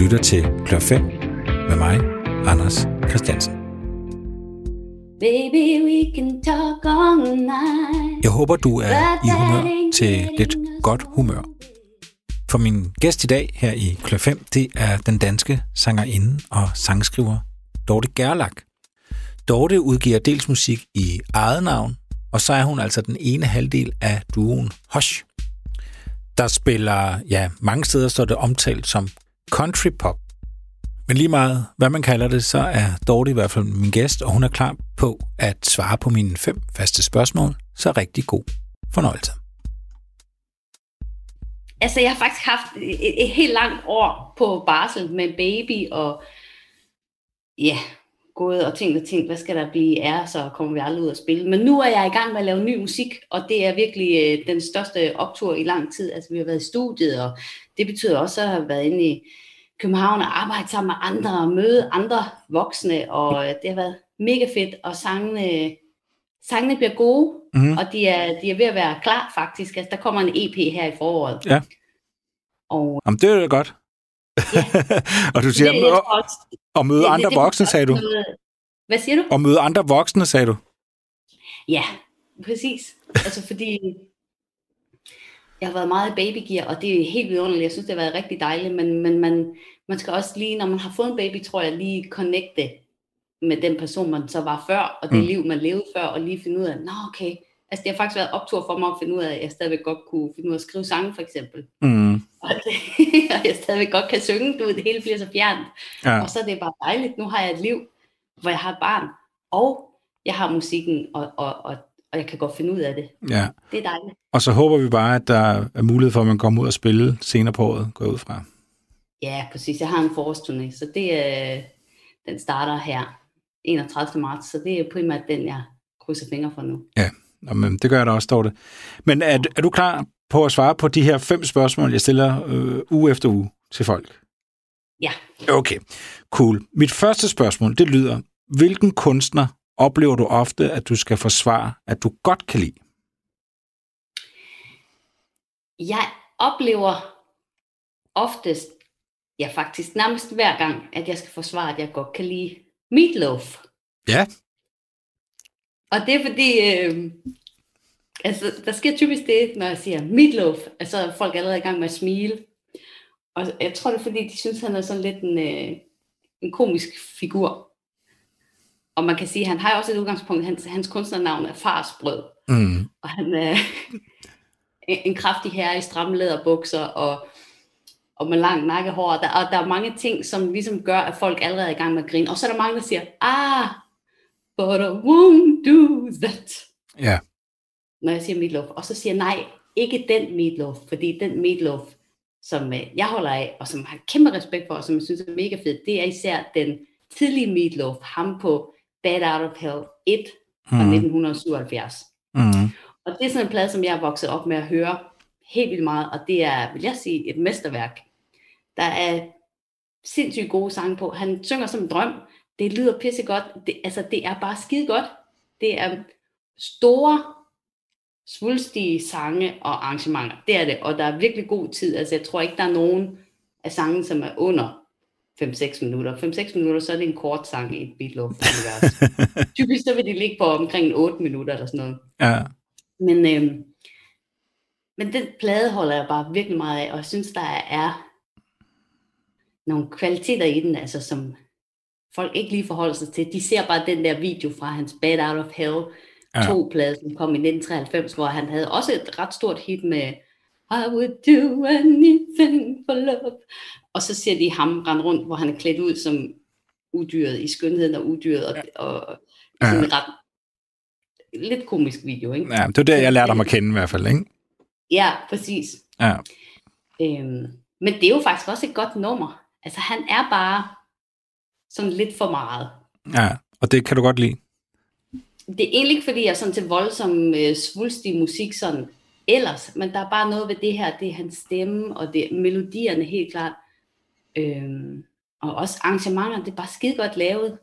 lytter til Klør 5 med mig, Anders Christiansen. Baby, we can talk all night. Jeg håber, du er i humør til lidt godt humør. For min gæst i dag her i Klør 5, det er den danske sangerinde og sangskriver Dorte Gerlach. Dorte udgiver dels musik i eget navn, og så er hun altså den ene halvdel af duoen Hush. Der spiller, ja, mange steder står det omtalt som country pop. Men lige meget, hvad man kalder det, så er Dorte i hvert fald min gæst, og hun er klar på at svare på mine fem faste spørgsmål. Så rigtig god fornøjelse. Altså, jeg har faktisk haft et, et helt langt år på barsel med baby, og ja, gået og tænkt og tænkt, hvad skal der blive af, så kommer vi aldrig ud at spille. Men nu er jeg i gang med at lave ny musik, og det er virkelig øh, den største optur i lang tid. Altså, vi har været i studiet, og det betyder også at have været inde i København og arbejde sammen med andre, og møde andre voksne, og øh, det har været mega fedt, og sangene, sangene bliver gode, mm. og de er, de er ved at være klar faktisk. Altså, der kommer en EP her i foråret. Ja. Og, Jamen, det er jo godt. Ja. og du siger, det, og, også, og møde det- det- andre det- voksne, sagde du? Hvad siger du? Og møde andre voksne, sagde du? Ja, præcis. Altså fordi jeg har været meget i babygear, og det er helt vidunderligt. Jeg synes, det har været rigtig dejligt, men, men man, man skal også lige, når man har fået en baby, tror jeg, lige connecte med den person, man så var før, og det mm. liv, man levede før, og lige finde ud af, nå okay, altså det har faktisk været optur for mig at finde ud af, at jeg stadigvæk godt kunne finde ud af at skrive sange, for eksempel. Mm. Og, det, og jeg stadigvæk godt kan synge, du ved, det hele bliver så fjernt. Ja. Og så er det bare dejligt. Nu har jeg et liv, hvor jeg har et barn, og jeg har musikken, og, og, og, og jeg kan godt finde ud af det. ja. Det er dejligt. Og så håber vi bare, at der er mulighed for, at man kommer ud og spille senere på året, går ud fra. Ja, præcis. Jeg har en forårsturné, så det er, den starter her 31. marts, så det er primært den, jeg krydser fingre for nu. Nå, men det gør jeg da også, står det. Men er, er du klar på at svare på de her fem spørgsmål, jeg stiller øh, uge efter uge til folk? Ja. Okay, cool. Mit første spørgsmål, det lyder, hvilken kunstner oplever du ofte, at du skal forsvare, at du godt kan lide? Jeg oplever oftest, ja faktisk nærmest hver gang, at jeg skal forsvare, at jeg godt kan lide meatloaf. Ja. Og det er fordi, øh, altså, der sker typisk det, når jeg siger meatloaf, altså er folk allerede i gang med at smile. Og jeg tror det er fordi, de synes, han er sådan lidt en, øh, en komisk figur. Og man kan sige, at han har jo også et udgangspunkt, hans, hans kunstnernavn er Farsbrød. Mm. Og han er en en kraftig herre i stramme læderbukser og, og med lang nakkehår. Og der, og der er mange ting, som ligesom gør, at folk allerede er i gang med at grine. Og så er der mange, der siger, ah, but I won't do that Ja. når jeg siger meatloaf. Og så siger jeg, nej, ikke den meatloaf, fordi den meatloaf, som øh, jeg holder af, og som har kæmpe respekt for, og som jeg synes er mega fed, det er især den tidlige meatloaf, ham på Bad Out of Hell 1 fra Mhm. 1977. Mm. Og det er sådan en plade, som jeg er vokset op med at høre helt vildt meget, og det er, vil jeg sige, et mesterværk. Der er sindssygt gode sange på. Han synger som en drøm. Det lyder pissegodt. Det, altså, det er bare skide godt. Det er store, svulstige sange og arrangementer. Det er det, og der er virkelig god tid. Altså, jeg tror ikke, der er nogen af sangen, som er under 5-6 minutter. 5-6 minutter, så er det en kort sang i et Beatloaf-univers. Typisk så vil de ligge på omkring 8 minutter eller sådan noget. Ja. Men, øhm, men den plade holder jeg bare virkelig meget af, og jeg synes, der er nogle kvaliteter i den, altså som folk ikke lige forholder sig til. De ser bare den der video fra hans Bad Out of Hell Ja. 2-plade, som kom i 1993, hvor han havde også et ret stort hit med I would do anything for love. Og så ser de ham rende rundt, hvor han er klædt ud som udyret i skønheden og udyret, og, og sådan en ret lidt komisk video, ikke? ja, det var der, jeg lærte ham at kende i hvert fald, ikke? Ja, præcis. Ja. Øhm, men det er jo faktisk også et godt nummer. Altså han er bare sådan lidt for meget. ja. Og det kan du godt lide. Det er egentlig ikke, fordi jeg er sådan til voldsom øh, svulstig musik sådan ellers, men der er bare noget ved det her, det er hans stemme, og det melodierne helt klart. Øhm, og også arrangementer, det er bare skide godt lavet.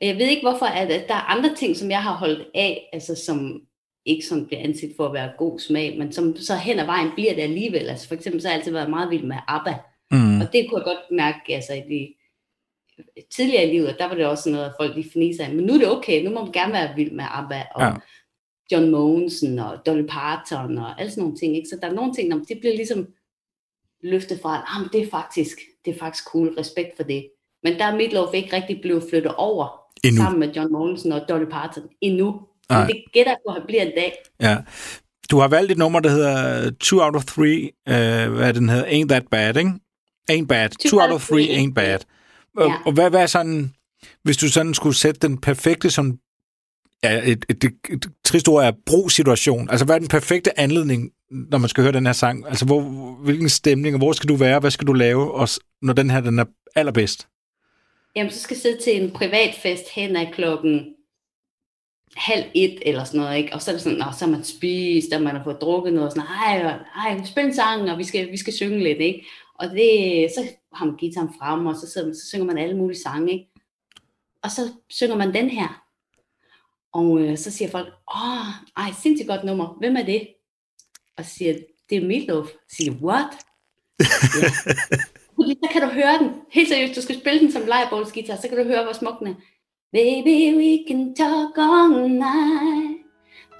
Og jeg ved ikke hvorfor, at, at der er andre ting, som jeg har holdt af, altså som ikke sådan bliver anset for at være god smag, men som så hen ad vejen bliver det alligevel. Altså for eksempel så har jeg altid været meget vild med ABBA. Mm. Og det kunne jeg godt mærke, altså i de tidligere i livet, der var det også sådan noget, at folk lige fniser af. Men nu er det okay, nu må man gerne være vild med ABBA og ja. John Mogensen og Dolly Parton og alle sådan nogle ting. Ikke? Så der er nogle ting, det bliver ligesom løftet fra, at ah, det er faktisk, det er faktisk cool, respekt for det. Men der er Meatloaf ikke rigtig blevet flyttet over endnu. sammen med John Mogensen og Dolly Parton endnu. Men det gætter på, at han bliver en dag. Ja. Du har valgt et nummer, der hedder Two Out of Three, uh, hvad den hedder, Ain't That Bad, ikke? Ain't Bad. Two, Two out of Three, Ain't Bad. Og, ja. og hvad, hvad er sådan, hvis du sådan skulle sætte den perfekte sådan, ja, et, et, et, et trist ord er brug-situation. Altså, hvad er den perfekte anledning, når man skal høre den her sang? Altså, hvor, hvilken stemning, og hvor skal du være, hvad skal du lave, og, når den her den er allerbedst? Jamen, så skal jeg sidde til en privatfest hen af klokken halv et eller sådan noget, ikke? Og så er det sådan, så har man spist, og man har fået drukket noget, og sådan, ej, ej, spil en sang, og vi skal, vi skal synge lidt, ikke? Og det, så har man gitaren frem, og så, sidder man, så synger man alle mulige sange, ikke? Og så synger man den her. Og øh, så siger folk, åh, ej, sindssygt godt nummer, hvem er det? Og så siger det er Meatloaf. Så siger what? ja. så kan du høre den. Helt seriøst, du skal spille den som lejebålsgitar, så kan du høre, hvor smuk den er. Baby, we can talk all night,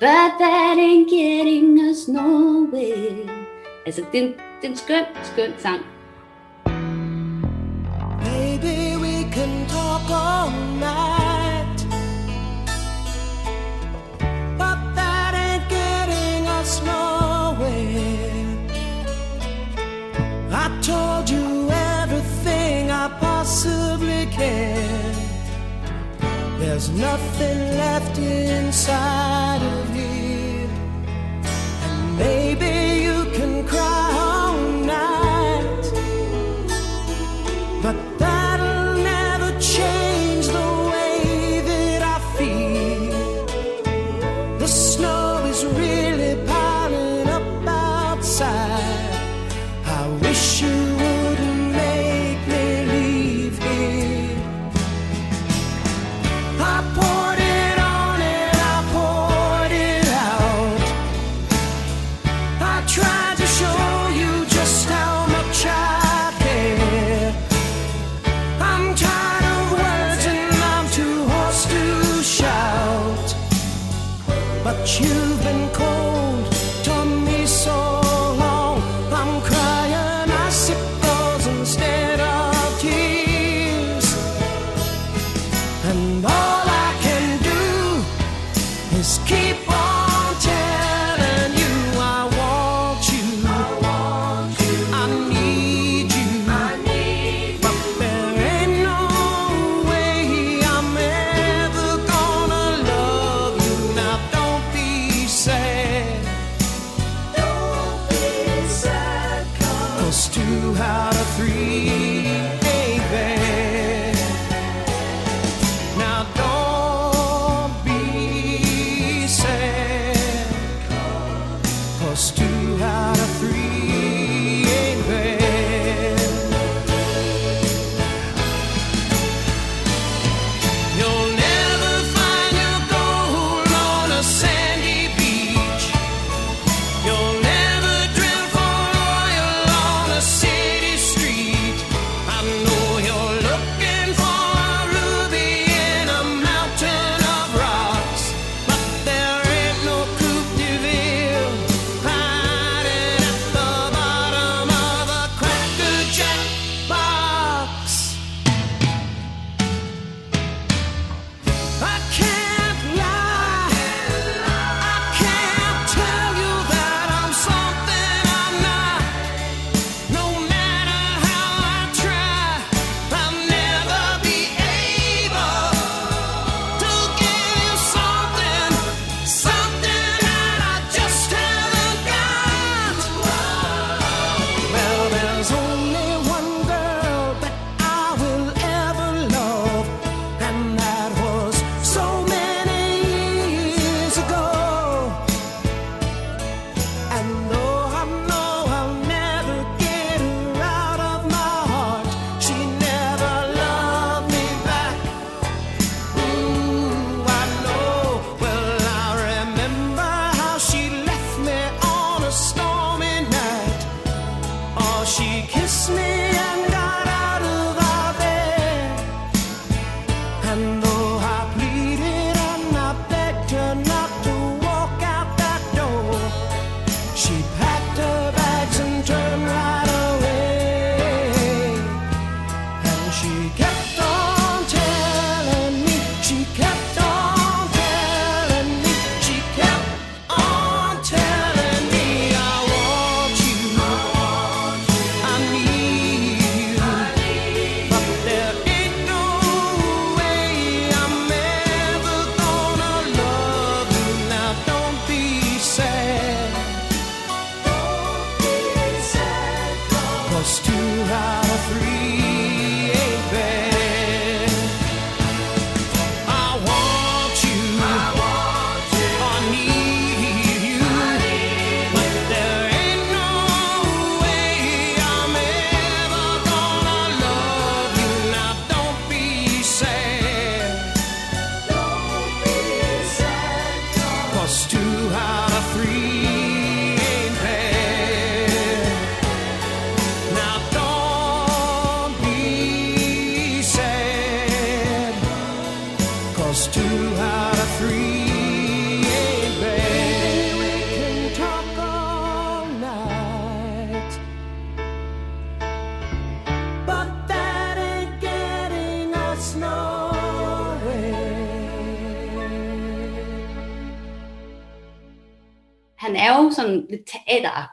but that ain't getting us nowhere. Altså, det er en, er en skøn, skøn sang. Baby, we can talk all night, but that ain't getting us nowhere. I told you everything I possibly can. There's nothing left inside of me, and maybe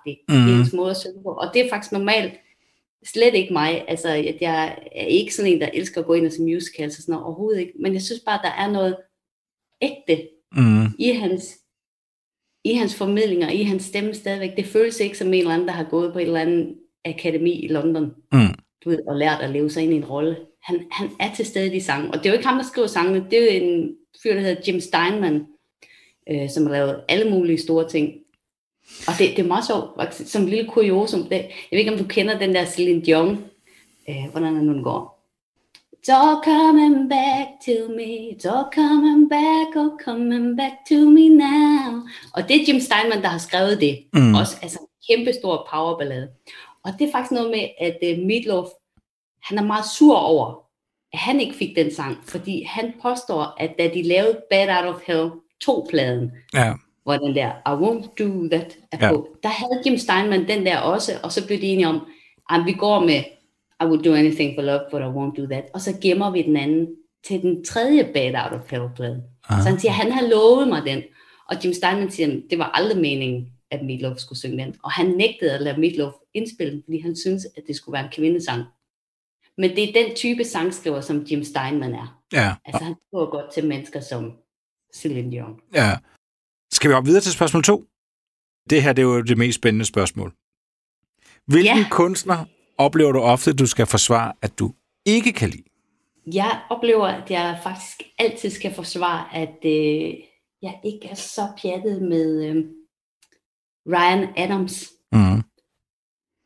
teateragtig mm. I hans måde at synge på, og det er faktisk normalt slet ikke mig. Altså, at jeg er ikke sådan en, der elsker at gå ind og se musicals og sådan noget, overhovedet ikke. Men jeg synes bare, der er noget ægte Mm. i hans, i hans formidlinger, i hans stemme stadigvæk. Det føles ikke som en eller anden, der har gået på et eller andet akademi i London, Mm. du ved, og lært at leve sig ind i en rolle. Han, han er til stede i de sange, og det er jo ikke ham, der skriver sangene, det er jo en fyr, der hedder Jim Steinman, øh, som har lavet alle mulige store ting. Og det, det er meget sjovt, faktisk, som en lille kuriosum. Det, jeg ved ikke, om du kender den der Celine Dion, øh, hvordan er nu den går. It's all coming back to me, it's all coming back, all coming back to me now. Og det er Jim Steinman, der har skrevet det. Mm. Også altså en kæmpe stor powerballade. Og det er faktisk noget med, at uh, Meatloaf, han er meget sur over, at han ikke fik den sang, fordi han påstår, at da de lavede Bad Out of Hell 2-pladen, Ja. Hvor den der I won't do that er Ja. på, der havde Jim Steinman den der også, og så blev de enige om, at vi går med I would do anything for love, but I won't do that, og så gemmer vi den anden til den tredje Bad Out of Hell-plade. Så han siger, han har lovet mig den, og Jim Steinman siger, det var aldrig meningen, at Meatloaf skulle synge den, og han nægtede at lade Meatloaf indspille den, fordi han syntes, at det skulle være en kvindesang. Men det er den type sangskriver, som Jim Steinman er. Ja. Altså han skriver godt til mennesker som Celine Dion. ja. Skal vi op videre til spørgsmål to? Det her det er jo det mest spændende spørgsmål. Hvilken Ja. kunstner oplever du ofte, du skal forsvare, at du ikke kan lide? Jeg oplever, at jeg faktisk altid skal forsvare, at øh, jeg ikke er så pjattet med øh, Ryan Adams. Mm.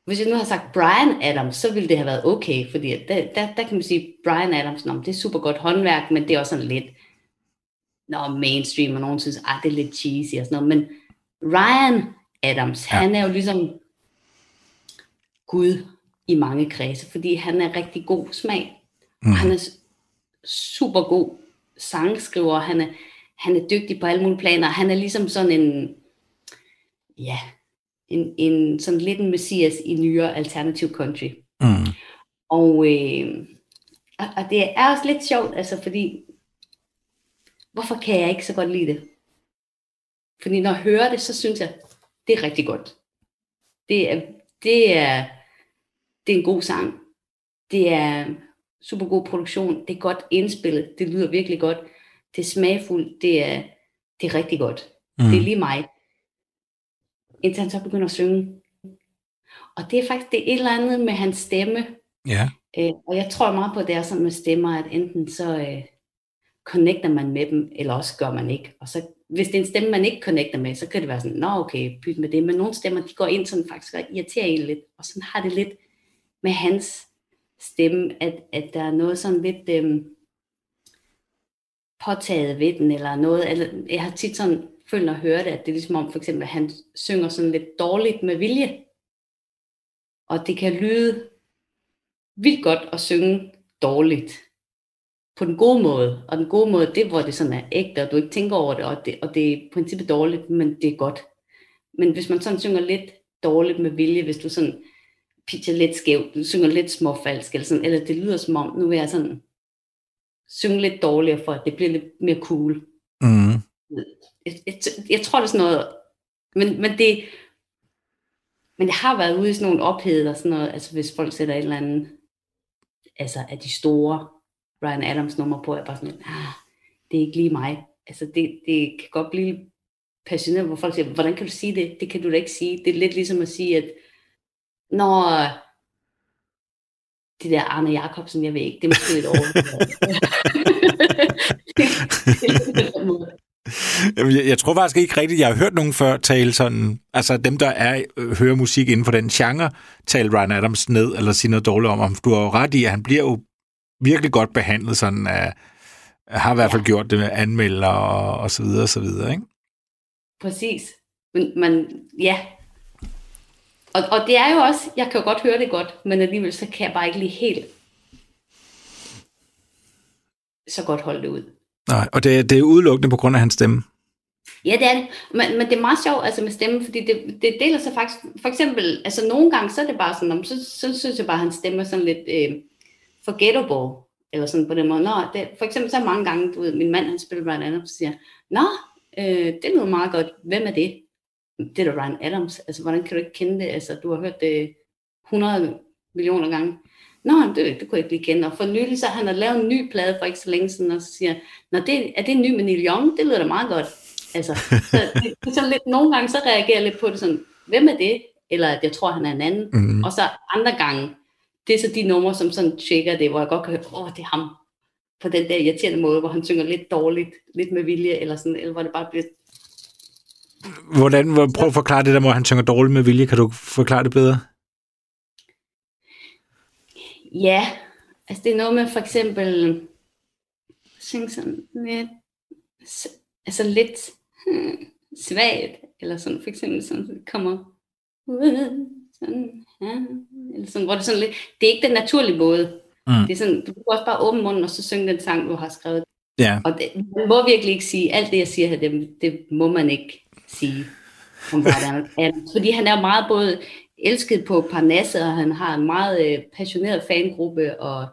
Hvis jeg nu har sagt Brian Adams, så ville det have været okay, fordi at der, der, der kan man sige, Brian Adams, nå, det er super godt håndværk, men det er også sådan lidt nå, mainstream, og nogen synes, at det er lidt cheesy og sådan noget. Men Ryan Adams, Ja. han er jo ligesom Gud i mange kredse, fordi han er rigtig god smag. Mm. Og han er s- super god sangskriver, han er, han er dygtig på alle mulige planer. Han er ligesom sådan en, ja, en, en sådan lidt en messias i nyere alternative country. Mm. Og, øh, og, og det er også lidt sjovt, altså fordi, hvorfor kan jeg ikke så godt lide det? Fordi når jeg hører det, så synes jeg, det er rigtig godt. Det er, det er, det er en god sang. Det er super god produktion. Det er godt indspillet. Det lyder virkelig godt. Det er smagfuldt. Det er, det er rigtig godt. Mm. Det er lige mig. Indtil han så begynder at synge. Og det er faktisk det er et eller andet med hans stemme. Ja. Øh, og jeg tror meget på, at det er sådan med stemmer, at enten så øh, connecter man med dem, eller også gør man ikke. Og så, hvis det er en stemme, man ikke connecter med, så kan det være sådan, nå okay, byt med det. Men nogle stemmer, de går ind sådan faktisk og irriterer en lidt. Og sådan har det lidt med hans stemme, at, at der er noget sådan lidt øhm, påtaget ved den, eller noget. Eller, jeg har tit sådan følt, og hørt det, at det er ligesom om, for eksempel, at han synger sådan lidt dårligt med vilje. Og det kan lyde vildt godt at synge dårligt. På den gode måde. Og den gode måde, det er, hvor det sådan er ægte, og du ikke tænker over det, og det, og det er i princippet dårligt, men det er godt. Men hvis man sådan synger lidt dårligt med vilje, hvis du sådan pitcher lidt skævt, du synger lidt småfalsk, eller, sådan, eller det lyder som om, nu vil jeg sådan synge lidt dårligere, for at det bliver lidt mere cool. Mm. Jeg, jeg, jeg tror, det er sådan noget, men, men det, men jeg har været ude i sådan nogle opheder, sådan noget, altså hvis folk sætter et eller andet, altså af de store Brian Adams nummer på, er bare sådan, ah, det er ikke lige mig. Altså det, det kan godt blive passioneret, hvor folk siger, hvordan kan du sige det? Det kan du da ikke sige. Det er lidt ligesom at sige, at når det der Arne Jacobsen, jeg ved ikke, det er måske et over. Jamen, jeg, jeg tror faktisk ikke rigtigt, jeg har hørt nogen før tale sådan, altså dem, der er øh, hører musik inden for den genre, tale Ryan Adams ned, eller sige noget dårligt om ham. Du har jo ret i, at han bliver jo virkelig godt behandlet, sådan af, har i hvert fald ja. gjort det med anmelder og, og så videre, og så videre, ikke? Præcis. Men, men ja. Og, og det er jo også, jeg kan jo godt høre det godt, men alligevel så kan jeg bare ikke lige helt så godt holde det ud. Nej, og det, det er udelukkende på grund af hans stemme. Ja, det er det. Men, men det er meget sjovt altså med stemme, fordi det, det deler sig faktisk... For eksempel, altså nogle gange, så er det bare sådan, om, så, så synes jeg bare, at hans stemme er sådan lidt øh, forgettable. Eller sådan på den måde. Nå, det, for eksempel så mange gange, du ved, min mand, han spiller Ryan Adams, og siger, Nå, øh, det lyder meget godt. Hvem er det? Det er da Ryan Adams. Altså, hvordan kan du ikke kende det? Altså, du har hørt det 100 millioner gange. Nå, det, det kunne jeg ikke lige kende. Og for nylig, så han har lavet en ny plade for ikke så længe siden, og så siger Nå, det, er det en ny med Neil Young? Det lyder da meget godt. Altså, så, det, så lidt, nogle gange så reagerer jeg lidt på det sådan, hvem er det? Eller at jeg tror, han er en anden. Mm. Og så andre gange, det er så de numre, som sådan tjekker det, hvor jeg godt kan høre, åh, det er ham. På den der irriterende måde, hvor han synger lidt dårligt, lidt med vilje, eller sådan, eller hvor det bare bliver... Hvordan, prøv at forklare det der, hvor han synger dårligt med vilje. Kan du forklare det bedre? Ja, altså det er noget med for eksempel, synge sådan lidt, altså lidt hmm, svagt, eller sådan for eksempel sådan, kommer sådan, ja, eller sådan, hvor det sådan lidt, det er ikke den naturlige måde. Mm. Det er sådan, du kan også bare åbne munden, og så synge den sang, du har skrevet. Ja. Og det, man må virkelig ikke sige, alt det jeg siger her, det, det må man ikke sige om fordi han er meget både elsket på Parnasse, og han har en meget øh, passioneret fangruppe. Og...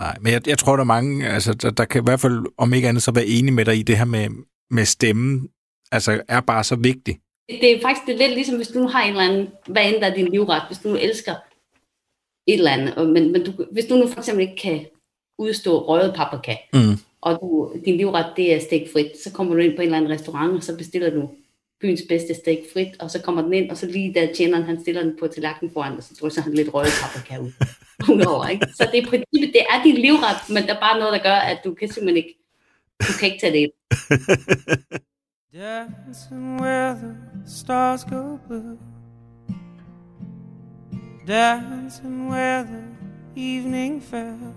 Nej, men jeg, jeg tror, der er mange, altså, der, der kan i hvert fald, om ikke andet, så være enige med dig i det her med, med stemmen, altså er bare så vigtigt. Det er faktisk det er lidt ligesom, hvis du har en eller anden, hvad end der er din livret, hvis du elsker et eller andet, og, men, men du, hvis du nu for eksempel ikke kan udstå røget paprika, mm. og du, din livret det er stikfrit, så kommer du ind på en eller anden restaurant, og så bestiller du byens bedste steak frit, og så kommer den ind, og så lige da tjeneren han stiller den på tallerkenen foran dig, så drysser han lidt røget paprika ud. Udover, ikke? Så det er princippet, det er din livret, men der er bare noget, der gør, at du kan simpelthen ikke, du kan ikke tage det ind. Dancing where the stars go blue Dancing where the evening fell.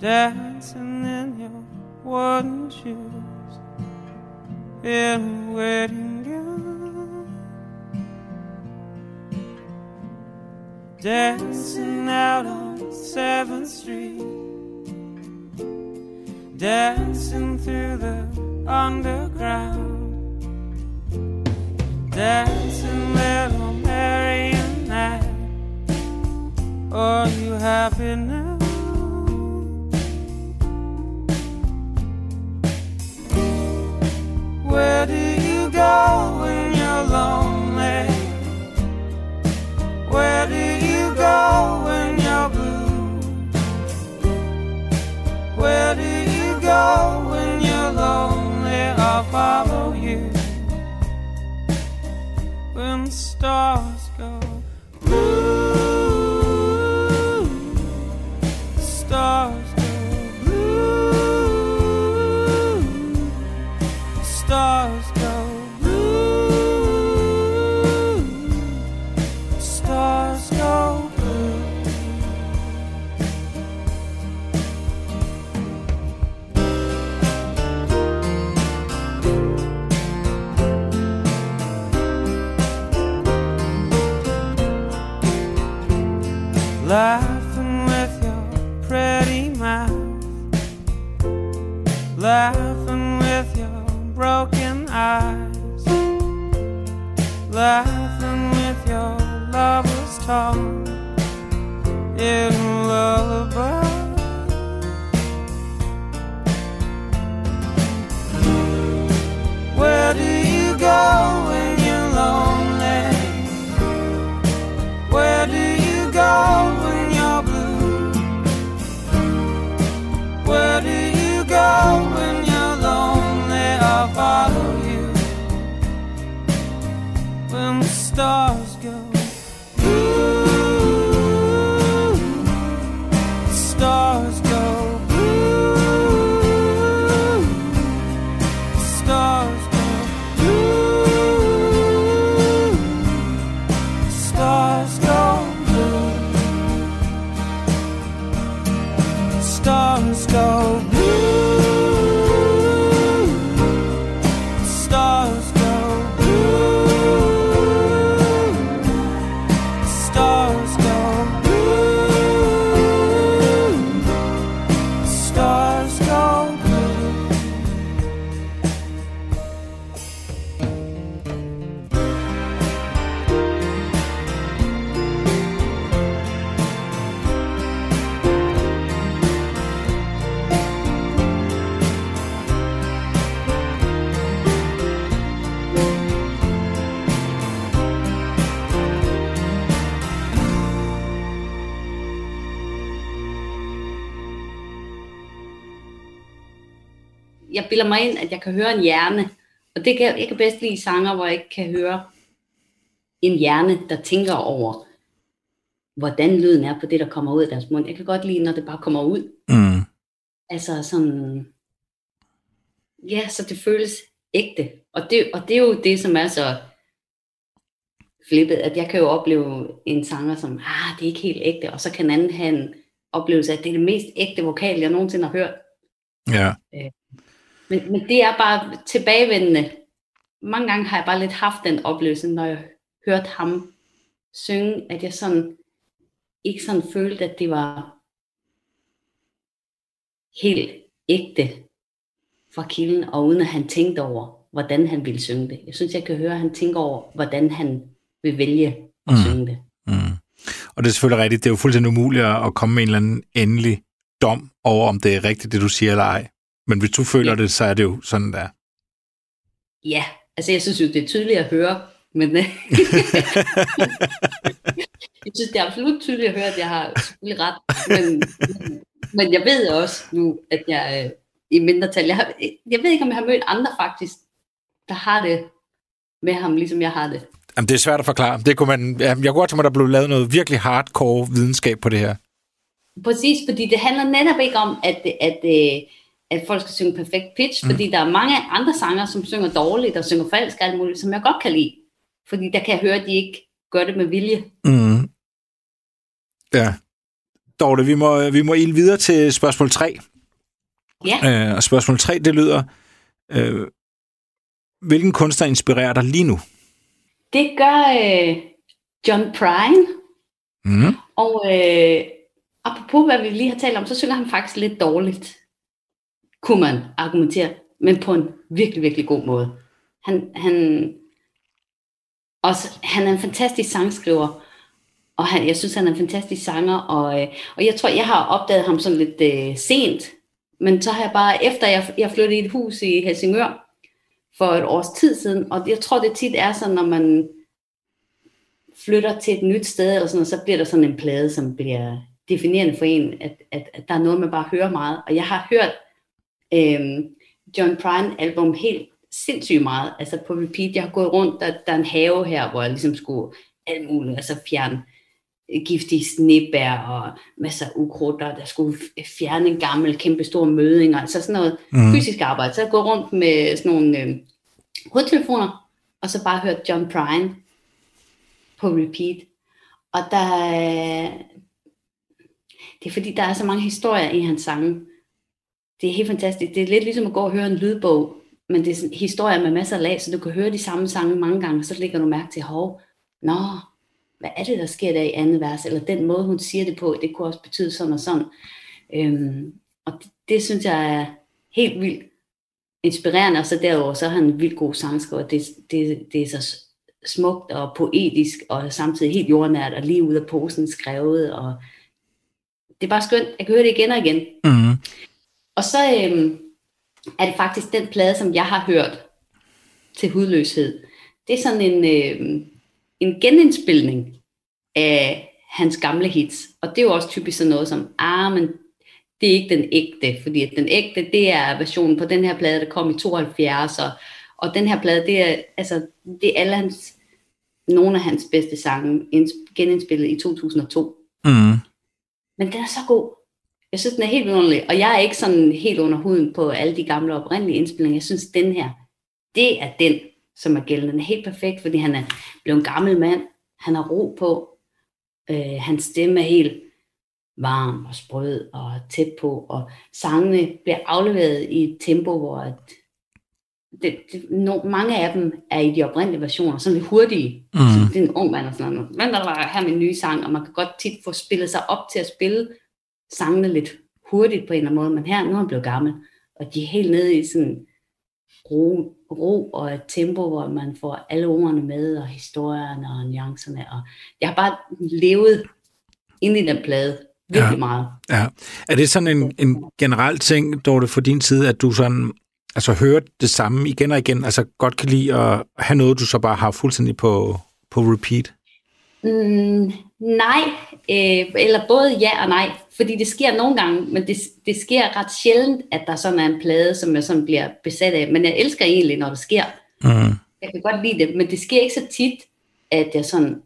Dancing in your wooden shoes. In a wedding gown, dancing out on Seventh Street, dancing through the underground, dancing little Are you happy now? Bilder mig ind, at jeg kan høre en hjerne. Og det kan, jeg kan bedst lide sanger, hvor jeg ikke kan høre en hjerne, der tænker over, hvordan lyden er på det, der kommer ud af deres mund. Jeg kan godt lide, når det bare kommer ud. Mm. Altså sådan, ja, så det føles ægte. Og det, og det er jo det, som er så flippet, at jeg kan jo opleve en sanger som, ah, det er ikke helt ægte, og så kan en anden have en oplevelse af, at det er det mest ægte vokal, jeg nogensinde har hørt. Ja. Men, men det er bare tilbagevendende. Mange gange har jeg bare lidt haft den oplevelse, når jeg hørte ham synge, at jeg sådan ikke sådan følte, at det var helt ægte fra kilden, og uden at han tænkte over, hvordan han ville synge det. Jeg synes, jeg kan høre, at han tænker over, hvordan han vil vælge at Mm. synge det. Mm. Og det er selvfølgelig rigtigt. Det er jo fuldstændig umuligt at komme med en eller anden endelig dom over, om det er rigtigt, det du siger eller ej. Men hvis du føler Ja. det, så er det jo sådan der. Ja, altså jeg synes jo, det er tydeligt at høre, men øh, jeg synes, det er absolut tydeligt at høre, at jeg har selvfølgelig ret. Men, men, jeg ved også nu, at jeg er i mindretal. Jeg, har, jeg ved ikke, om jeg har mødt andre faktisk, der har det med ham, ligesom jeg har det. Jamen, det er svært at forklare. Det kunne man, jeg kunne godt tænke mig, at der blev lavet noget virkelig hardcore videnskab på det her. Præcis, fordi det handler netop ikke om, at, at, at, at folk skal synge perfekt pitch, mm. fordi der er mange andre sanger, som synger dårligt og synger falsk og alt muligt, som jeg godt kan lide. Fordi der kan jeg høre, at de ikke gør det med vilje. Mm. Ja. Dorte, vi må, vi må ilde videre til spørgsmål 3. Ja. Øh, og spørgsmål 3, det lyder, øh, hvilken kunstner inspirerer dig lige nu? Det gør øh, John Prine, Mm. og øh, apropos hvad vi lige har talt om, så synger han faktisk lidt dårligt, kunne man argumentere, men på en virkelig, virkelig god måde. Han, han, også, han er en fantastisk sangskriver, og han, jeg synes, han er en fantastisk sanger, og, øh, og jeg tror, jeg har opdaget ham sådan lidt øh, sent, men så har jeg bare, efter jeg, jeg flyttede i et hus i Helsingør, for et års tid siden, og jeg tror, det tit er sådan, når man flytter til et nyt sted, eller sådan og så bliver der sådan en plade, som bliver definerende for en, at, at, at der er noget, man bare hører meget. Og jeg har hørt øhm, John Prine album helt sindssygt meget, altså på repeat. Jeg har gået rundt, der, der er en have her, hvor jeg ligesom skulle alt muligt, altså fjerne giftige snebær og masser af ukrudt, og der skulle fjerne en gammel, kæmpe stor møding, altså sådan noget Mm. fysisk arbejde. Så jeg går rundt med sådan nogle øh, hovedtelefoner, og så bare hørt John Prine på repeat. Og der, øh, det er fordi, der er så mange historier i hans sange. Det er helt fantastisk. Det er lidt ligesom at gå og høre en lydbog, men det er sådan historier med masser af lag, så du kan høre de samme sange mange gange, så lægger du mærke til, hov, nå, hvad er det, der sker der i andet vers, eller den måde, hun siger det på, det kunne også betyde sådan og sådan. Øhm, og det, det synes jeg er helt vildt inspirerende, og så derover så er han en vildt god sangskriver. Det, det, det er så smukt og poetisk, og samtidig helt jordnært, og lige ud af posen skrevet, og det er bare skønt. Jeg kan høre det igen og igen. Mm. Og så øhm, er det faktisk den plade, som jeg har hørt til hudløshed. Det er sådan en, øhm, en genindspilning af hans gamle hits. Og det er jo også typisk sådan noget som, ah, men det er ikke den ægte, fordi at den ægte, det er versionen på den her plade, der kom i 72, og, og den her plade, det er, altså, det er alle hans, nogle af hans bedste sange, genindspillet i 2002. Mm. Men den er så god. Jeg synes, den er helt vidunderlig. Og jeg er ikke sådan helt under huden på alle de gamle oprindelige indspillinger. Jeg synes, den her, det er den, som er gældende. Den er helt perfekt, fordi han er blevet en gammel mand. Han har ro på. Øh, hans stemme er helt varm og sprød og tæt på. Og sangene bliver afleveret i et tempo, hvor at det, det, no, mange af dem er i de oprindelige versioner, sådan lidt hurtige. Mm. Så det er en ung mand og sådan noget. Men der var her med en ny sang, og man kan godt tit få spillet sig op til at spille sangene lidt hurtigt på en eller anden måde. Men her, nu er han blevet gammel, og de er helt nede i sådan ro, ro og et tempo, hvor man får alle ordene med, og historierne og nuancerne. Og jeg har bare levet ind i den plade virkelig Ja. meget. Ja. Er det sådan en, en generel ting, Dorte, for din side, at du sådan, altså hører det samme igen og igen, altså godt kan lide at have noget, du så bare har fuldstændig på, på repeat? Mm, nej, øh, eller både ja og nej, fordi det sker nogle gange, men det, det sker ret sjældent, at der sådan er en plade, som jeg sådan bliver besat af. Men jeg elsker egentlig, når det sker. Mm. Jeg kan godt lide det, men det sker ikke så tit, at jeg sådan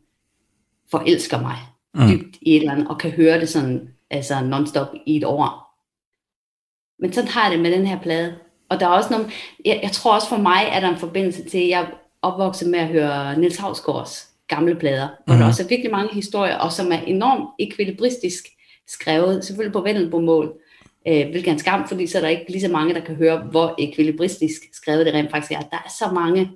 forelsker mig Mm. dybt i et eller andet, og kan høre det sådan, altså non-stop i et år. Men sådan har jeg det med den her plade. Og der er også nogle, jeg, jeg tror også for mig, er der en forbindelse til, at jeg er opvokset med at høre Niels Havsgaards gamle plader, hvor Mhm. der også er virkelig mange historier, og som er enormt ekvilibristisk skrevet, selvfølgelig på vendelbomål, øh, hvilket er en skam, fordi så er der ikke lige så mange, der kan høre, hvor ekvilibristisk skrevet det rent faktisk er. Der er så mange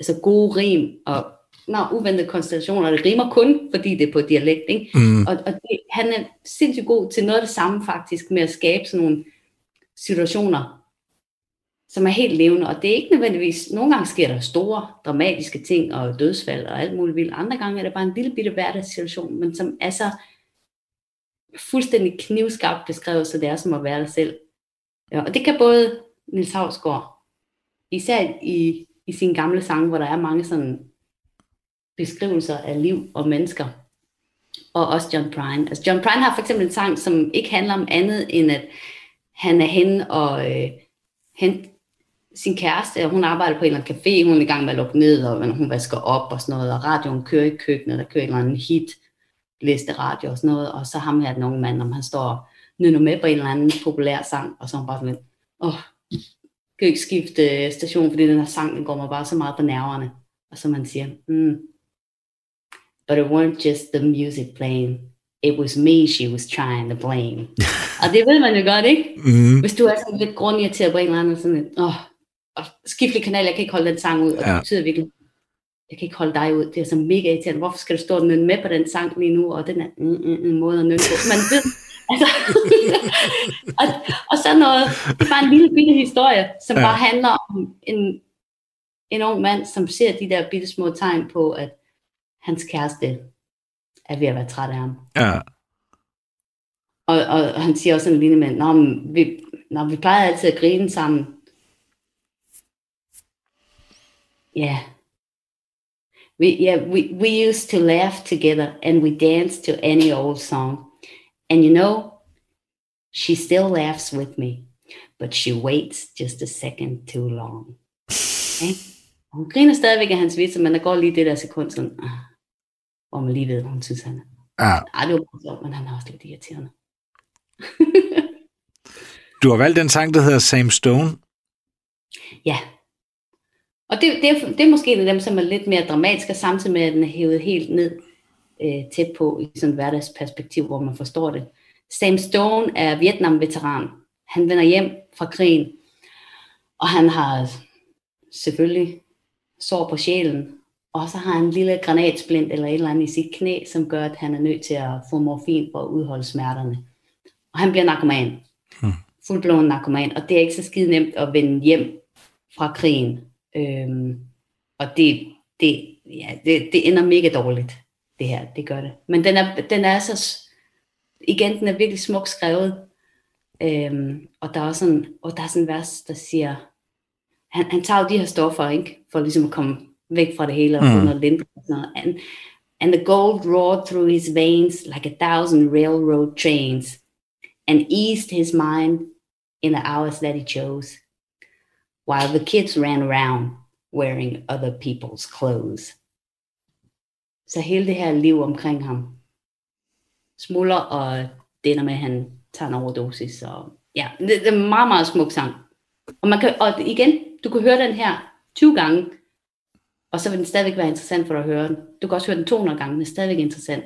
altså gode rim og nå, uventede konstellationer, og det rimer kun, fordi det er på dialekt, ikke? Mm. Og, og det, han er sindssygt god til noget af det samme faktisk, med at skabe sådan nogle situationer, som er helt levende. Og det er ikke nødvendigvis, nogle gange sker der store, dramatiske ting og dødsfald og alt muligt vildt. Andre gange er det bare en lille bitte hverdagssituation, men som er så fuldstændig knivskarpt beskrevet, så det er som at være der selv. Ja, og det kan både Nils Havsgaard, især i, i sin gamle sang, hvor der er mange sådan beskrivelser af liv og mennesker, og også John Prine. Altså John Prine har for eksempel en sang, som ikke handler om andet, end at han er hen og øh, hente sin kæreste, og hun arbejder på en eller anden café, hun er i gang med at lukke ned, og hun vasker op og sådan noget, og radioen kører i køkkenet, der kører en eller anden hit, liste radio og sådan noget, og så ham her den unge mand, om han står og nynner med på en eller anden populær sang, og så er hun bare sådan lidt, åh, oh, kan ikke skifte station, fordi den her sang, den går mig bare så meget på nerverne. Og så man siger, mm, but it weren't just the music playing, it was me she was trying to blame. og det ved man jo godt, ikke? Mm. Hvis du er sådan lidt grundirriteret på en eller anden, sådan lidt, åh, og skifte kanal, jeg kan ikke holde den sang ud, og det Ja. betyder virkelig, jeg kan ikke holde dig ud, det er så mega irriterende, hvorfor skal du stå og med på den sang lige nu, og den er mm, mm, mm, måde at nynne på, man ved, altså, og, og så noget, det er bare en lille bitte historie, som Ja. bare handler om en, en ung mand, som ser de der bitte små tegn på, at hans kæreste er ved at være træt af ham. Ja. Og, og, han siger også sådan en lille mand, Nå, men vi, nå, vi plejer altid at grine sammen. Ja. Yeah. We, yeah, we, we used to laugh together and we danced to any old song. And you know, she still laughs with me, but she waits just a second too long. Okay? Og Hun griner stadigvæk af hans vitser, men der går lige det der sekund sådan, ah, hvor man lige ved, hvad hun synes, han er. ja. Ej, det var bare sjovt, men han er også lidt irriterende. Du har valgt den sang, der hedder Same Stone. Ja. Og det, det, er, det er måske en af dem, som er lidt mere dramatisk, og samtidig med, at den er hævet helt ned øh, tæt på i sådan et hverdagsperspektiv, hvor man forstår det. Sam Stone er Vietnam-veteran. Han vender hjem fra krigen, og han har selvfølgelig sår på sjælen, Og så har han en lille granatsplint eller et eller andet i sit knæ, som gør, at han er nødt til at få morfin for at udholde smerterne. Og han bliver narkoman. Hmm. Fuldblåen narkoman. Og det er ikke så skide nemt at vende hjem fra krigen. Øhm, og det, det, ja, det, det ender mega dårligt, det her. Det gør det. Men den er, den er så... Igen, den er virkelig smukt skrevet. Øhm, og der er også sådan, og der er sådan en vers, der siger, han, han tager jo de her stoffer, ikke? For ligesom at komme væk fra det hele og få Mm. noget noget. And, and the gold roared through his veins like a thousand railroad trains and eased his mind in the hours that he chose, while the kids ran around wearing other people's clothes. Så hele det her liv omkring ham smuldrer, og det ender med, at han tager en overdosis. Og, ja, det, det er en meget, meget smuk sang. Og, man kan, og igen, du kan høre den her 20 gange, og så vil den stadigvæk være interessant for dig at høre den. Du kan også høre den 200 gange, men stadigvæk interessant.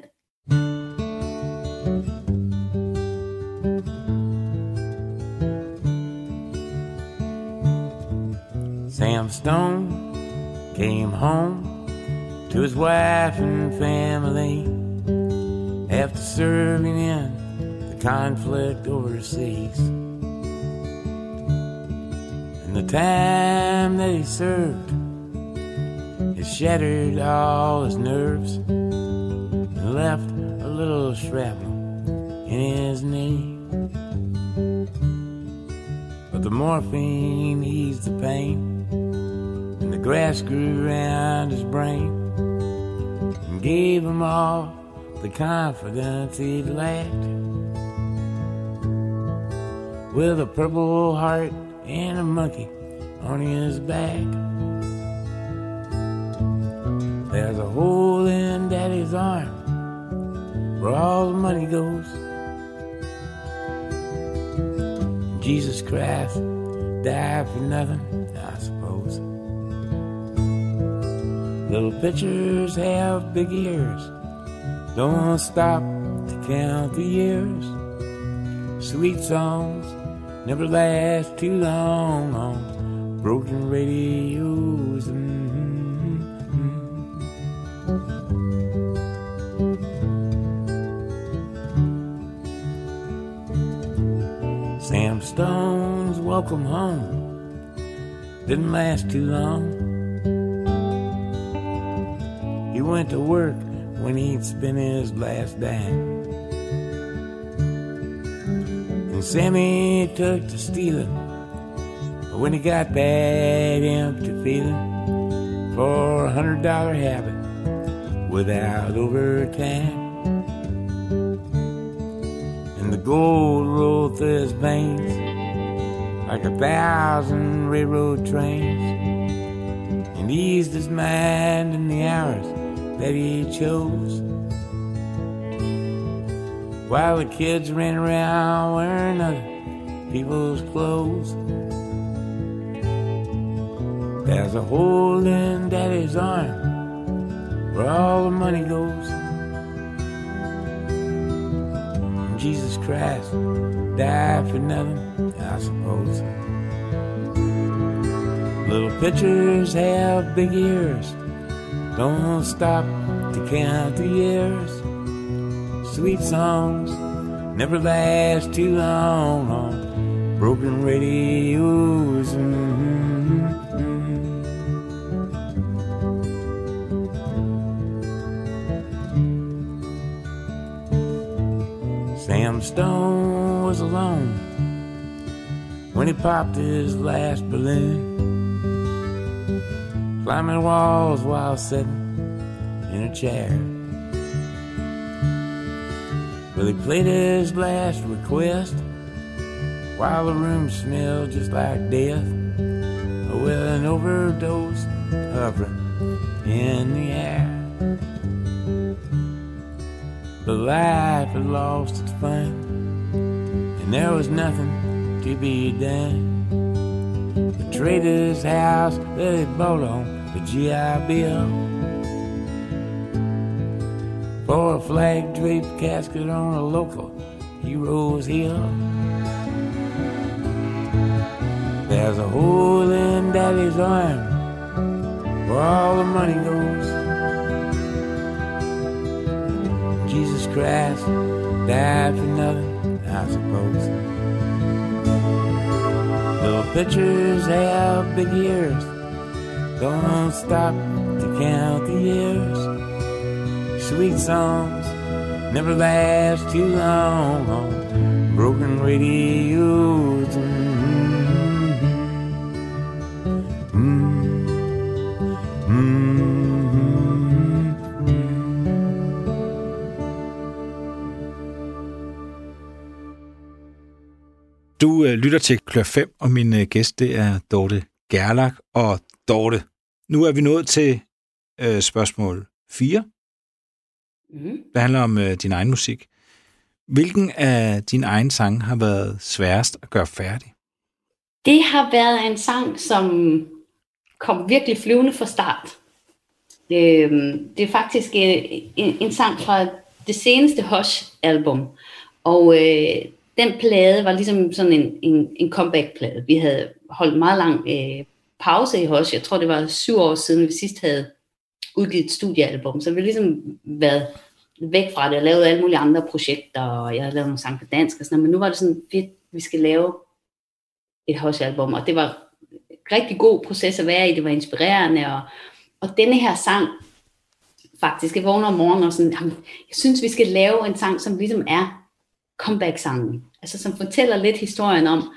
Stone came home to his wife and family after serving in the conflict overseas. And the time that he served it shattered all his nerves and left a little shrapnel in his knee. But the morphine eased the pain, grass grew around his brain, and gave him all the confidence he'd lacked. With a purple heart and a monkey on his back. There's a hole in daddy's arm where all the money goes. Jesus Christ died for nothing, Little pitchers have big ears. Don't stop to count the years. Sweet songs never last too long on broken radios. Mm-hmm. Sam Stone's welcome home didn't last too long. He went to work when he'd spent his last dime. And Sammy took to stealing but when he got that empty feeling for a hundred dollar habit without overtime. And the gold rolled through his veins like a thousand railroad trains and eased his mind in the hours that he chose. While the kids ran around wearing other people's clothes. There's a hole in daddy's arm where all the money goes. Mm, Jesus Christ died for nothing, I suppose. Little pitchers have big ears. Don't stop to count the years. Sweet songs never last too long on broken radios. Mm-hmm. Sam Stone was alone when he popped his last balloon. Climbing walls while sitting in a chair. Well, he played his last request while the room smelled just like death. With an overdose hovering in the air. But life had lost its fun, and there was nothing to be done. The trader's house that he bought on the GI Bill. For a flag draped casket on a local hero's hill. There's a hole in Daddy's arm where all the money goes. Jesus Christ died for nothing, I suppose. Little pitchers have big ears don't stop to count the years. Sweet songs never last too long on broken radios. Du øh, lytter til Klør 5, og min øh, gæst det er Dorte Gerlach. Og Dorte, nu er vi nået til øh, spørgsmål 4. Mm. Det handler om øh, din egen musik. Hvilken af dine egne sange har været sværest at gøre færdig? Det har været en sang, som kom virkelig flyvende fra start. Øh, det er faktisk en, øh, en, en sang fra det seneste Hush-album. Og øh, den plade var ligesom sådan en, en, en comeback-plade. Vi havde holdt meget lang øh, pause i Hush. Jeg tror, det var syv år siden, vi sidst havde udgivet et studiealbum. Så vi har ligesom været væk fra det og lavet alle mulige andre projekter, og jeg har lavet nogle sange på dansk og sådan noget. Men nu var det sådan fedt, vi skal lave et hos album og det var en rigtig god proces at være i. Det var inspirerende, og, og denne her sang, faktisk, jeg vågner om morgenen og sådan, jamen, jeg synes, vi skal lave en sang, som ligesom er comeback-sangen. Altså som fortæller lidt historien om,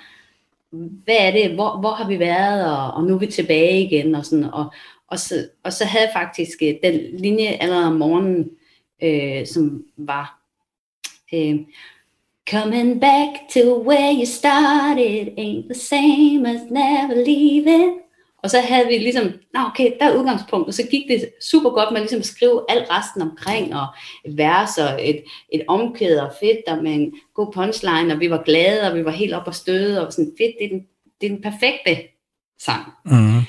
hvad er det, hvor, hvor har vi været, og, og nu er vi tilbage igen, og sådan, og, og, så, og så havde jeg faktisk øh, den linje allerede om morgenen, øh, som var, øh, Coming back to where you started ain't the same as never leaving. Og så havde vi ligesom, nå okay, der er udgangspunkt, og så gik det super godt med ligesom at skrive alt resten omkring, og et vers og et, et omkæde og fedt, og med en god punchline, og vi var glade, og vi var helt op og støde, og sådan fedt, det er den, det er den perfekte sang. Mm.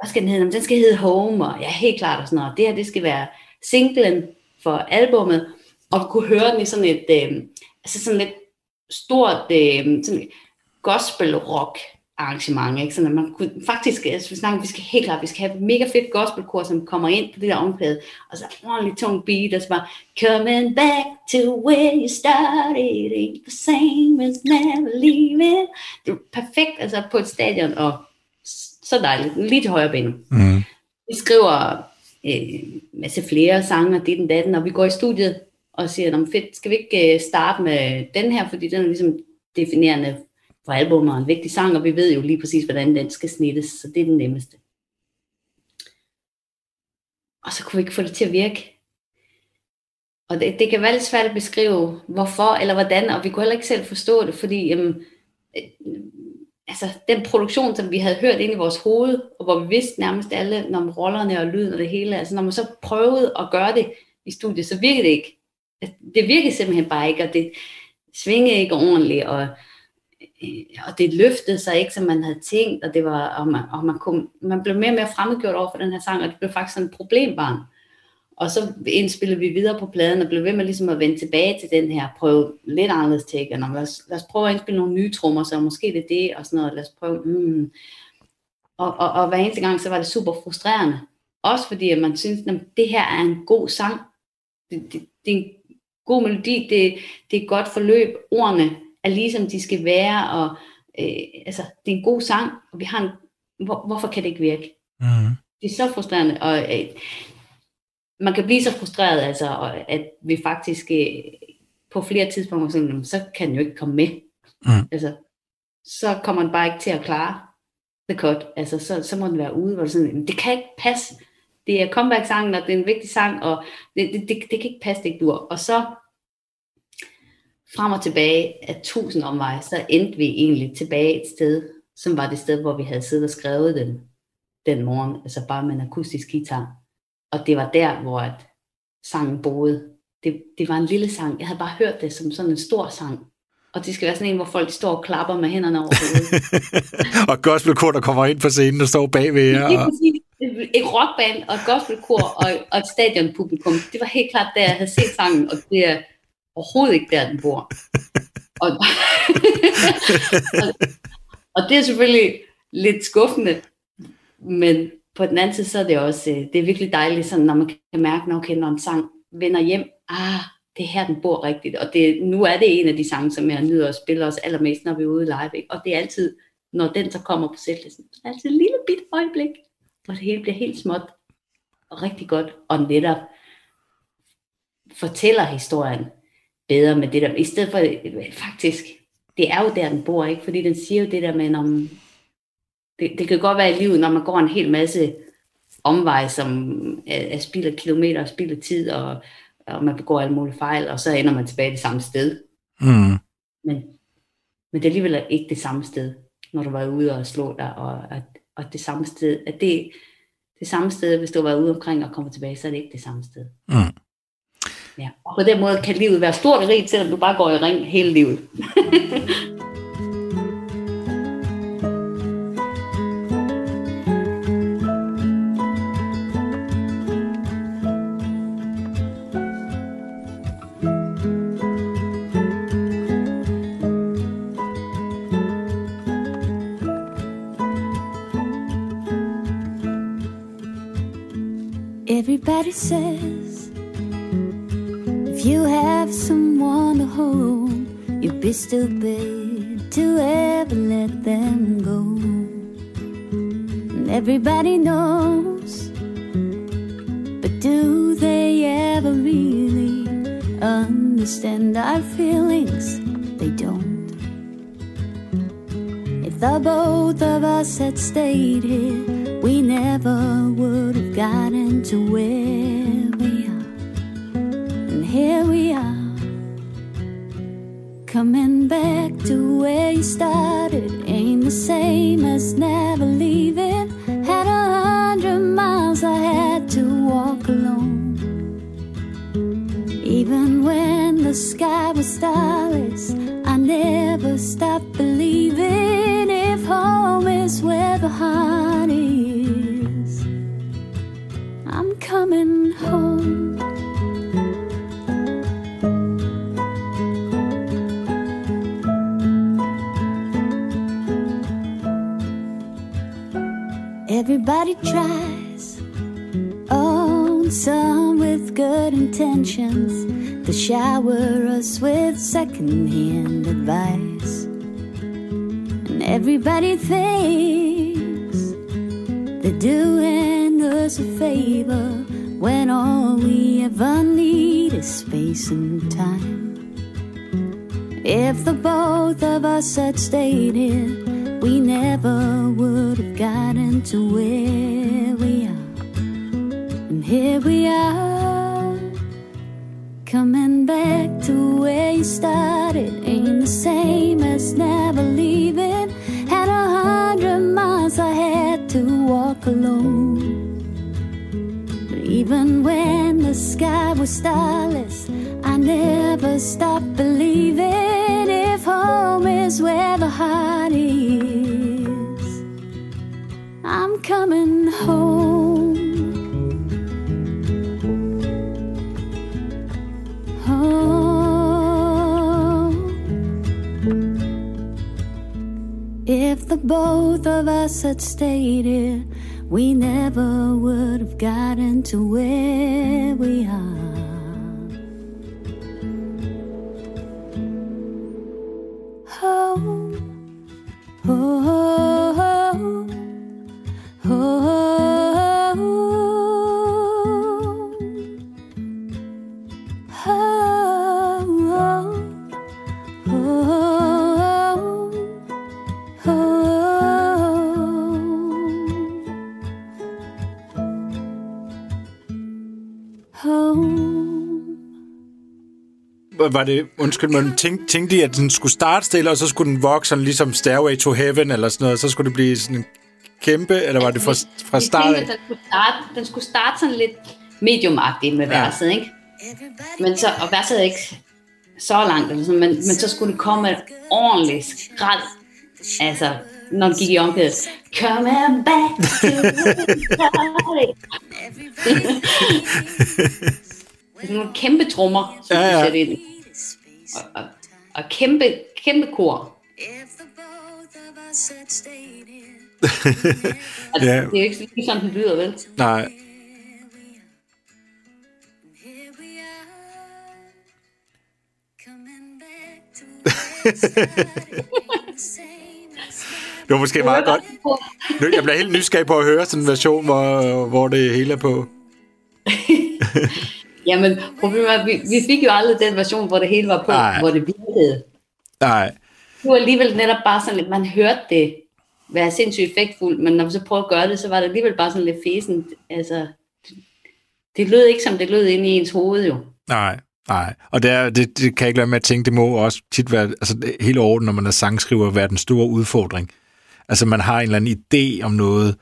Hvad skal den hedde? Den skal hedde Home, og ja, helt klart og sådan noget. Det her, det skal være singlen for albummet, og vi kunne høre den i sådan et, øh, altså sådan lidt stort øh, sådan gospel rock arrangement, ikke? Sådan at man kunne faktisk, altså vi snakker, vi skal helt klart, vi skal have et mega fedt gospelkor, som kommer ind på det der omkvæde, og så ordentlig tung beat, og så bare, coming back to where you started, ain't the same as never leaving. Det er perfekt, altså på et stadion, og så dejligt, lige til højre ben. Mm. Vi skriver øh, masse flere sange, og det den datten, og vi går i studiet og siger, fedt, skal vi ikke øh, starte med den her, fordi den er ligesom definerende for albumet og en vigtig sang, og vi ved jo lige præcis, hvordan den skal snittes, så det er den nemmeste. Og så kunne vi ikke få det til at virke. Og det, det kan være lidt svært at beskrive, hvorfor eller hvordan, og vi kunne heller ikke selv forstå det, fordi jamen, øh, altså, den produktion, som vi havde hørt ind i vores hoved, og hvor vi vidste nærmest alle om rollerne og lyden og det hele, altså når man så prøvede at gøre det i studiet, så virkede det ikke. Altså, det virkede simpelthen bare ikke, og det svingede ikke ordentligt, og Øh, og det løftede sig ikke, som man havde tænkt, og, det var, og, man, og man, kunne, man blev mere og mere fremmedgjort over for den her sang, og det blev faktisk sådan et problembarn. Og så indspillede vi videre på pladen, og blev ved med ligesom at vende tilbage til den her, prøve lidt anderledes take, og lad os, lad os prøve at indspille nogle nye trommer, så måske det er det, og sådan noget, lad os prøve, mm. og, og, og hver eneste gang, så var det super frustrerende. Også fordi, at man synes, at det her er en god sang, det, det, det er en god melodi, det, det er et godt forløb, ordene er ligesom de skal være, og øh, altså, det er en god sang, og vi har en, hvor, hvorfor kan det ikke virke? Mm. Det er så frustrerende, og øh, man kan blive så frustreret, altså, og, at vi faktisk øh, på flere tidspunkter, sådan, så kan den jo ikke komme med. Mm. Altså, så kommer den bare ikke til at klare the cut. Altså, så, så må den være ude, hvor det sådan, det kan ikke passe. Det er comeback-sangen, og det er en vigtig sang, og det, det, det, det kan ikke passe, det ikke dur. Og så frem og tilbage af tusind omveje, så endte vi egentlig tilbage et sted, som var det sted, hvor vi havde siddet og skrevet den, den morgen, altså bare med en akustisk guitar. Og det var der, hvor at sangen boede. Det, det var en lille sang. Jeg havde bare hørt det som sådan en stor sang. Og det skal være sådan en, hvor folk står og klapper med hænderne over hovedet. og gospelkor, der kommer ind på scenen og står bagved jer. Og... Et rockband og et gospelkor og, og et stadionpublikum. Det var helt klart, der jeg havde set sangen, og det overhovedet ikke der, den bor. og, og, og det er selvfølgelig lidt skuffende, men på den anden side, så er det også, øh, det er virkelig dejligt, sådan, når man kan mærke, når, okay, når en sang vender hjem, ah, det er her, den bor rigtigt. Og det, nu er det en af de sange, som jeg nyder at spille os allermest, når vi er ude live. Ikke? Og det er altid, når den så kommer på sætlisten, så er det altid et lille bit øjeblik, hvor det hele bliver helt småt og rigtig godt. Og netop fortæller historien bedre med det der. I stedet for, faktisk, det er jo der, den bor, ikke? Fordi den siger jo det der med, om det, det kan godt være i livet, når man går en hel masse omveje, som er, er spild af kilometer og spild af tid, og, og man begår alle mulige fejl, og så ender man tilbage det samme sted. Mm. Men, men det er alligevel ikke det samme sted, når du var ude og slå dig, og, og, og det samme sted, at det, det samme sted, hvis du var ude omkring og kommer tilbage, så er det ikke det samme sted. Mm. Ja. Og på den måde kan livet være stort og rigt, selvom du bare går i ring hele livet. Everybody says you have someone to hold, you'd be stupid to ever let them go. And everybody knows, but do they ever really understand our feelings? They don't. If the both of us had stayed here, we never would have gotten to where coming back to where you started. Ain't the same as never leaving. Everybody tries. Oh, some with good intentions to shower us with secondhand advice. And everybody thinks they're doing us a favor when all we ever need is space and time. If the both of us had stayed here, we never would have gotten to where we are. And here we are, coming back to where you started. Ain't the same as never leaving. Had a hundred miles I had to walk alone. But even when the sky was starless, I never stopped believing if home is where the heart coming home. Home. If the both of us had stayed here, we never would have gotten to where we are. Home. Home. Var det, undskyld, men tænk, tænkte I, at den skulle starte stille, og så skulle den vokse sådan ligesom Stairway to Heaven, eller sådan noget, og så skulle det blive sådan en kæmpe, eller var det fra, fra Vi start tænkte, af? at den skulle starte, den skulle starte sådan lidt mediumagtigt med Ja. verset, ikke? Men så, og verset er ikke så langt, eller sådan, men, men så skulle det komme et ordentligt skrald. Altså, når den gik i omkvædet. Coming back to. Det sådan nogle kæmpe trommer, som Ja, ja, ind. Og, og, og kæmpe, kæmpe kor. Altså, Ja. Det er ikke lige sådan, den lyder, vel? Nej, det var måske meget godt. Nu, jeg bliver helt nysgerrig på at høre sådan en version, hvor, hvor det hele er på. Jamen, problemet er, at vi, vi fik jo aldrig den version, hvor det hele var på, Nej. hvor det virkede. Nej, Det var alligevel netop bare sådan lidt, man hørte det være sindssygt effektfuldt, men når vi så prøvede at gøre det, så var det alligevel bare sådan lidt fæsent. Altså, det, lød ikke, som det lød inde i ens hoved jo. nej, nej. Og det, er, det, det kan jeg ikke lade med at tænke, det må også tit være, altså hele året, når man er sangskriver, være den store udfordring. Altså man har en eller anden idé om noget,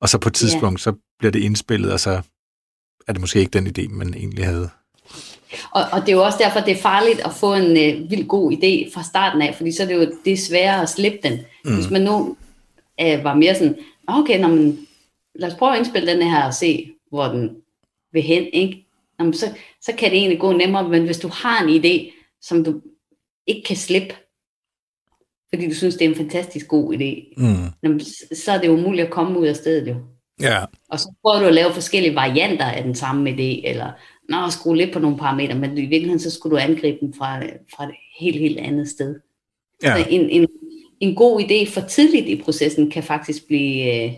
og så på et tidspunkt, så bliver det indspillet, og så er det måske ikke den idé, man egentlig havde. Og, og det er jo også derfor, det er farligt at få en øh, vild god idé fra starten af, fordi så er det jo det er sværere at slippe den. Mm. Hvis man nu øh, var mere sådan, "Nå, okay, når man, lad os prøve at indspille den her og se, hvor den vil hen, ikke? Nå, men så, så kan det egentlig gå nemmere, men hvis du har en idé, som du ikke kan slippe, fordi du synes, det er en fantastisk god idé, Mm. jamen, så- så er det umuligt at komme ud af stedet jo. Ja, Og så prøver du at lave forskellige varianter af den samme idé, eller nå, skrue lidt på nogle parametre, men i virkeligheden så skulle du angribe den fra, fra et helt, helt andet sted. ja. Så en, en, en god idé for tidligt i processen kan faktisk blive, øh,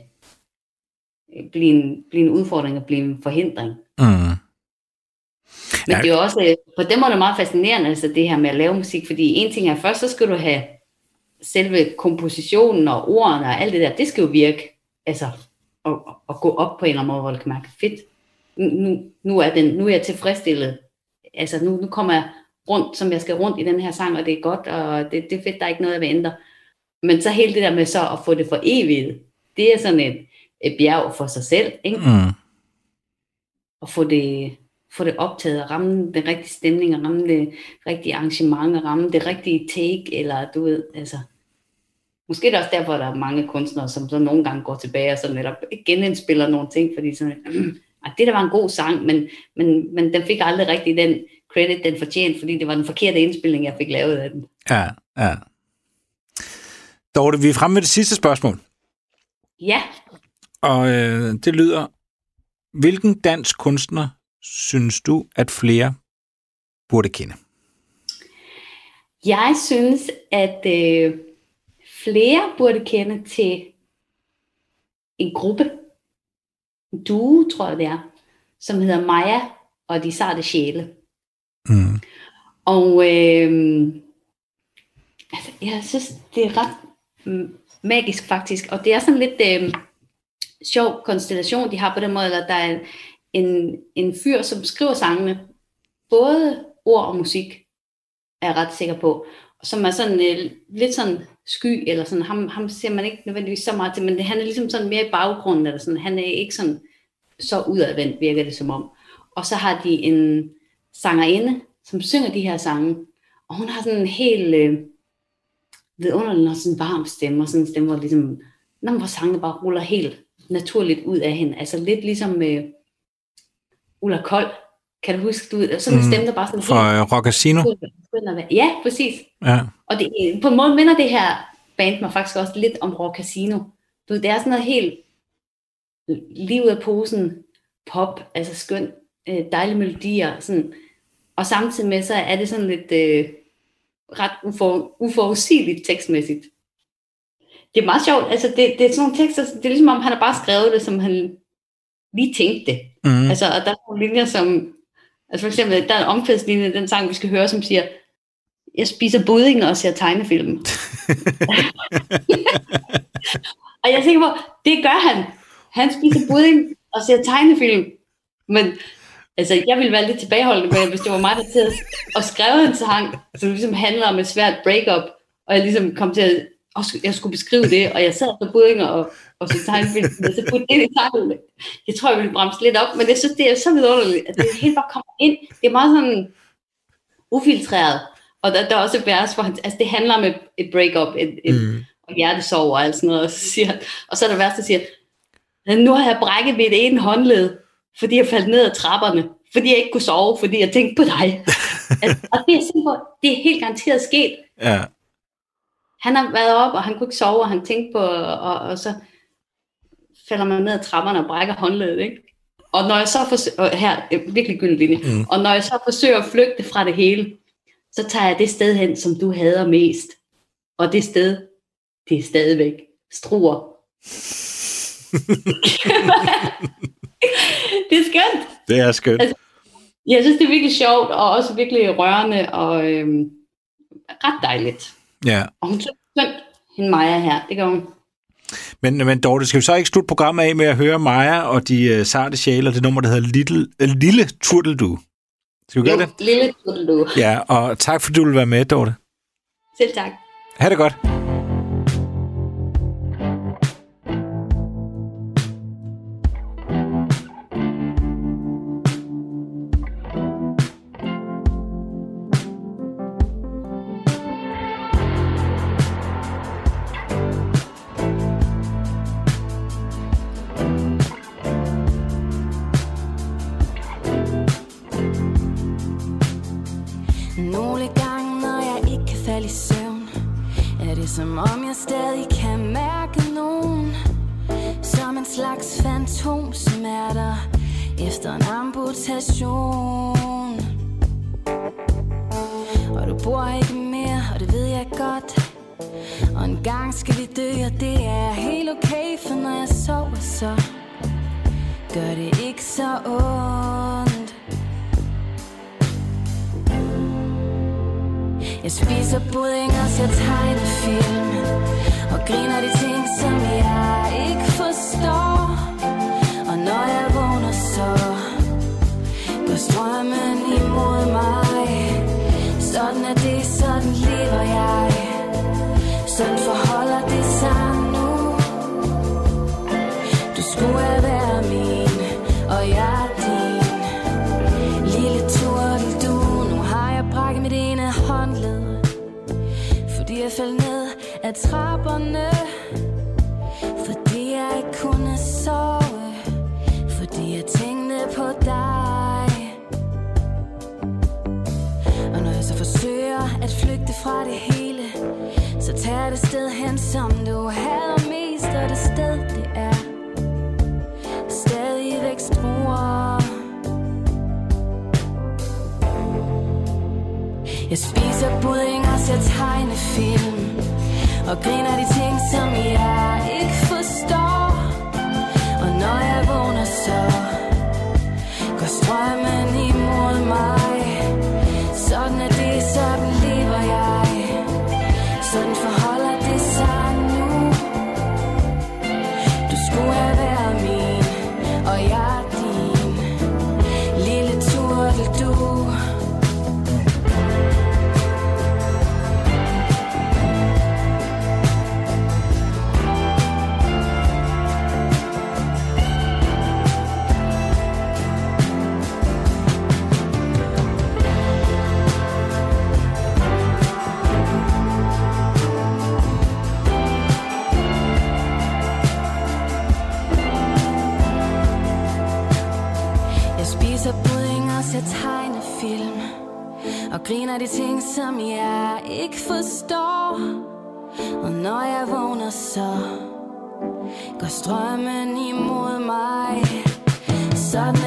blive, en, blive en udfordring og blive en forhindring. Mm. Men Ja. det er også, øh, på dem er det meget fascinerende, altså det her med at lave musik, fordi en ting er, først så skal du have selve kompositionen og ordene og alt det der, det skal jo virke, altså at, at gå op på en eller anden måde, hvor du kan mærke, fedt, nu, nu, nu, er, den, nu er jeg tilfredsstillet, altså nu, nu kommer jeg rundt, som jeg skal rundt i den her sang, og det er godt, og det, det er fedt, der er ikke noget, jeg vil ændre. Men så hele det der med så at få det for evigt, det er sådan et, et bjerg for sig selv, ikke? Mm. at få det, få det optaget, og ramme den rigtige stemning, og ramme det rigtige arrangement, og ramme det rigtige take, eller du ved, altså, måske er det også derfor, at der er mange kunstnere, som så nogle gange går tilbage og så netop genindspiller nogle ting, fordi sådan, at det der var en god sang, men, men, men den fik aldrig rigtig den credit, den fortjente, fordi det var den forkerte indspilning, jeg fik lavet af den. Ja, ja. Dorte, vi er fremme med det sidste spørgsmål, Ja, og øh, det lyder, hvilken dansk kunstner synes du, at flere burde kende? jeg synes, at øh, flere burde kende til en gruppe, en duo, tror jeg det er, som hedder Maja og de sarte sjæle. Mm. Og øh, altså, jeg synes, det er ret magisk faktisk, og det er sådan lidt øh, sjov konstellation, de har på den måde, at der er en, en fyr, som skriver sangene, både ord og musik, er jeg ret sikker på, som er sådan øh, lidt sådan sky, eller sådan, ham, ham ser man ikke nødvendigvis så meget til, men det, han er ligesom sådan mere i baggrunden, eller sådan, han er ikke sådan så udadvendt, virker det som om. Og så har de en sangerinde, som synger de her sange, og hun har sådan en helt øh, vidunderlig og sådan varm stemme, og sådan en stemme, hvor ligesom, når hvor sangene bare ruller helt naturligt ud af hende. Altså lidt ligesom øh, Ulla Kold, kan du huske, du, sådan en Mm, stemme, der bare sådan Fra øh, Rockasino? Ja, præcis. Ja. Og det, på en måde minder det her band mig faktisk også lidt om Rock Casino. Du det er sådan noget helt livet af posen, pop, altså skøn, øh, dejlige melodier, sådan. og samtidig med, så er det sådan lidt øh, ret ufor, uforudsigeligt tekstmæssigt. Det er meget sjovt, altså det, det er sådan nogle tekster, det er ligesom om, han har bare skrevet det, som han lige tænkte det. Mm. Altså, og der er nogle linjer, som... Altså for eksempel, der er en omkvædslinje i den sang, vi skal høre, som siger, jeg spiser budding og ser tegnefilm. og jeg er sikker på, det gør han. Han spiser budding og ser tegnefilm. Men altså, jeg ville være lidt tilbageholdende med, hvis det var mig, der til at skrive en sang, som ligesom handler om et svært breakup, og jeg ligesom kom til at og jeg skulle beskrive det, og jeg sad på budding og, og så tegnefilm, og så putte det i sangen. Jeg tror, jeg ville bremse lidt op, men jeg synes, det er så vidunderligt, at det helt bare kommer ind. Det er meget sådan ufiltreret, og der, der er også et vers, hvor han, altså det handler om et, et breakup, et, et, Mm. og hjertesorg og alt sådan noget, og så, siger, og så er der vers, der siger, nu har jeg brækket mit ene håndled, fordi jeg faldt ned ad trapperne, fordi jeg ikke kunne sove, fordi jeg tænkte på dig. altså, og det er simpelthen, det er helt garanteret sket. Ja. Han har været op, og han kunne ikke sove, og han tænkte på, og, og så falder man ned ad trapperne og brækker håndledet, ikke? Og når jeg så forsøger, her er virkelig gylden linje, Mm. og når jeg så forsøger at flygte fra det hele, så tager jeg det sted hen, som du hader mest. Og det sted, det er stadigvæk struer. det er skønt. Det er skønt. Altså, jeg synes, det er virkelig sjovt, og også virkelig rørende, og øhm, ret dejligt. Ja. Og hun synes skønt, hende Maja her, det gør hun. Men, men Dorte, skal vi så ikke slutte programmet af med at høre Maja og de uh, sarte sjæle det nummer, der hedder Little, uh, Lille Turteldu? Skal vi gøre det? Lille du. Ja, og tak fordi du vil være med, Dorte. Selv tak. Ha' det godt. Okay For når jeg sover, så. Gør det ikke så ondt. Jeg spiser pudding og ser tegnefilm Og griner de ting, som jeg ikke forstår. Og når jeg vågner, så går strømmen imod mig. Sådan er det, sådan lever jeg. Sådan forholder trapperne Fordi jeg ikke kunne sove Fordi jeg tænkte på dig. Og når jeg så forsøger at flygte fra det hele Så tager det sted hen, som du hader mest Og det sted, det er Stadigvæk struer. Jeg spiser budding og ser tegnefilm. Og griner de ting, som jeg ikke forstår. Og når jeg vågner, så går strømmen imod mig. Som jeg ikke forstår. Og når jeg vågner, så går strømmen imod mig. Sådan